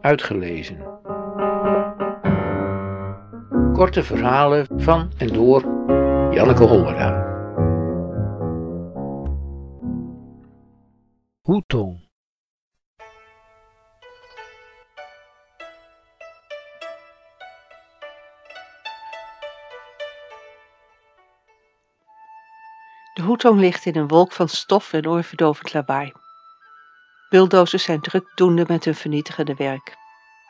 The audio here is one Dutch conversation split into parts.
Uitgelezen. Korte verhalen van en door Janneke Hollera. Hoetong. De hoetong ligt in een wolk van stof en oorverdovend lawaai. Bulldozers zijn drukdoende met hun vernietigende werk.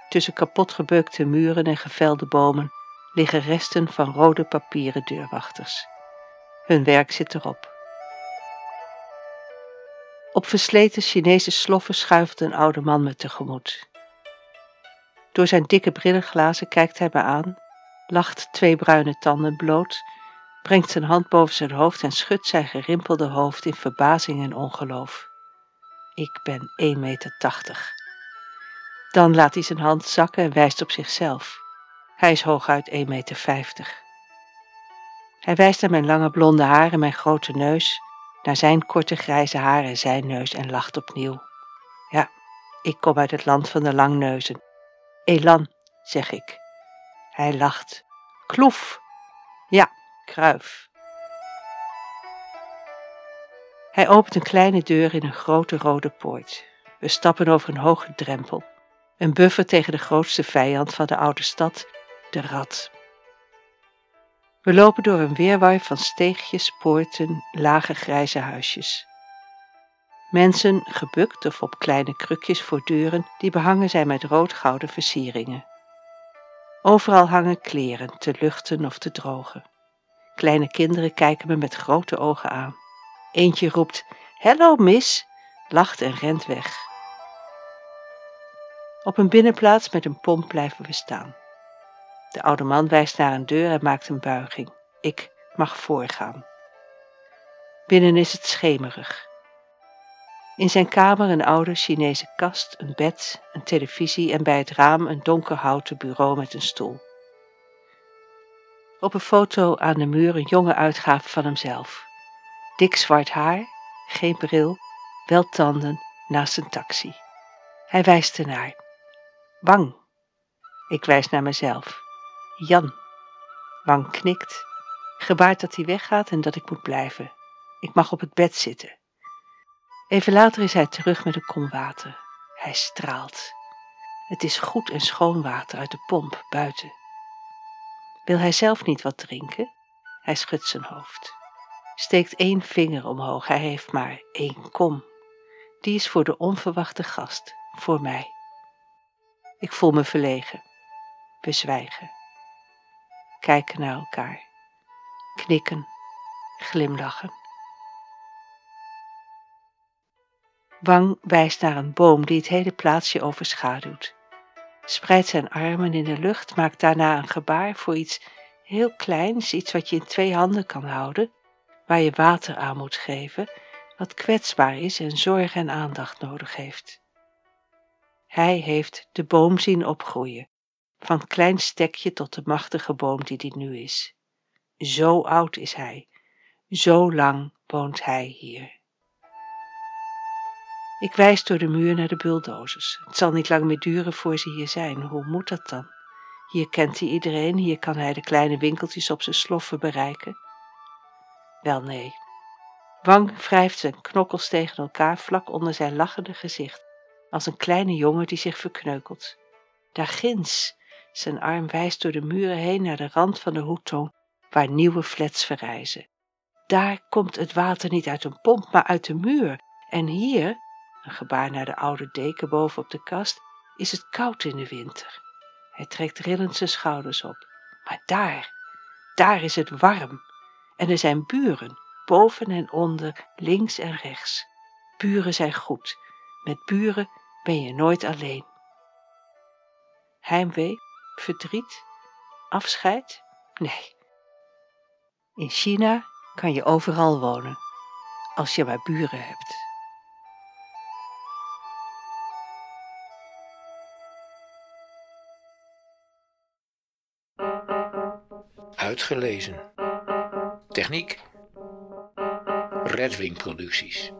Tussen kapotgebeukte muren en gevelde bomen liggen resten van rode papieren deurwachters. Hun werk zit erop. Op versleten Chinese sloffen schuift een oude man me tegemoet. Door zijn dikke brillenglazen kijkt hij me aan, lacht twee bruine tanden bloot, brengt zijn hand boven zijn hoofd en schudt zijn gerimpelde hoofd in verbazing en ongeloof. Ik ben 1,80 meter. Dan laat hij zijn hand zakken en wijst op zichzelf. Hij is hooguit 1,50 meter. Hij wijst naar mijn lange blonde haar en mijn grote neus, naar zijn korte grijze haar en zijn neus en lacht opnieuw. Ja, ik kom uit het land van de langneuzen. Elan, zeg ik. Hij lacht. Kloef. Ja, kruif. Hij opent een kleine deur in een grote rode poort. We stappen over een hoge drempel. Een buffer tegen de grootste vijand van de oude stad, de rat. We lopen door een weerwar van steegjes, poorten, lage grijze huisjes. Mensen gebukt of op kleine krukjes voor deuren die behangen zijn met roodgouden versieringen. Overal hangen kleren te luchten of te drogen. Kleine kinderen kijken me met grote ogen aan. Eentje roept: Hallo, miss, lacht en rent weg. Op een binnenplaats met een pomp blijven we staan. De oude man wijst naar een deur en maakt een buiging. Ik mag voorgaan. Binnen is het schemerig. In zijn kamer een oude Chinese kast, een bed, een televisie en bij het raam een donkerhouten bureau met een stoel. Op een foto aan de muur een jonge uitgave van hemzelf. Dik zwart haar, geen bril, wel tanden, naast een taxi. Hij wijst ernaar. Wang. Ik wijs naar mezelf. Jan. Wang knikt, gebaart dat hij weggaat en dat ik moet blijven. Ik mag op het bed zitten. Even later is hij terug met een kom water. Hij straalt. Het is goed en schoon water uit de pomp buiten. Wil hij zelf niet wat drinken? Hij schudt zijn hoofd. Steekt één vinger omhoog. Hij heeft maar één kom. Die is voor de onverwachte gast, voor mij. Ik voel me verlegen. We zwijgen. Kijken naar elkaar. Knikken. Glimlachen. Wang wijst naar een boom die het hele plaatsje overschaduwt. Spreidt zijn armen in de lucht, maakt daarna een gebaar voor iets heel kleins, iets wat je in twee handen kan houden, waar je water aan moet geven, wat kwetsbaar is en zorg en aandacht nodig heeft. Hij heeft de boom zien opgroeien, van klein stekje tot de machtige boom die die nu is. Zo oud is hij, zo lang woont hij hier. Ik wijs door de muur naar de bulldozers. Het zal niet lang meer duren voor ze hier zijn. Hoe moet dat dan? Hier kent hij iedereen, hier kan hij de kleine winkeltjes op zijn sloffen bereiken. Wel nee. Wang wrijft zijn knokkels tegen elkaar vlak onder zijn lachende gezicht, als een kleine jongen die zich verkneukelt. Daar ginds, zijn arm wijst door de muren heen naar de rand van de hoetong, waar nieuwe flats verrijzen. Daar komt het water niet uit een pomp, maar uit de muur. En hier, een gebaar naar de oude deken boven op de kast, is het koud in de winter. Hij trekt rillend zijn schouders op. Maar daar, daar is het warm. En er zijn buren, boven en onder, links en rechts. Buren zijn goed. Met buren ben je nooit alleen. Heimwee, verdriet, afscheid? Nee. In China kan je overal wonen, als je maar buren hebt. Uitgelezen. Techniek. Redwing Producties.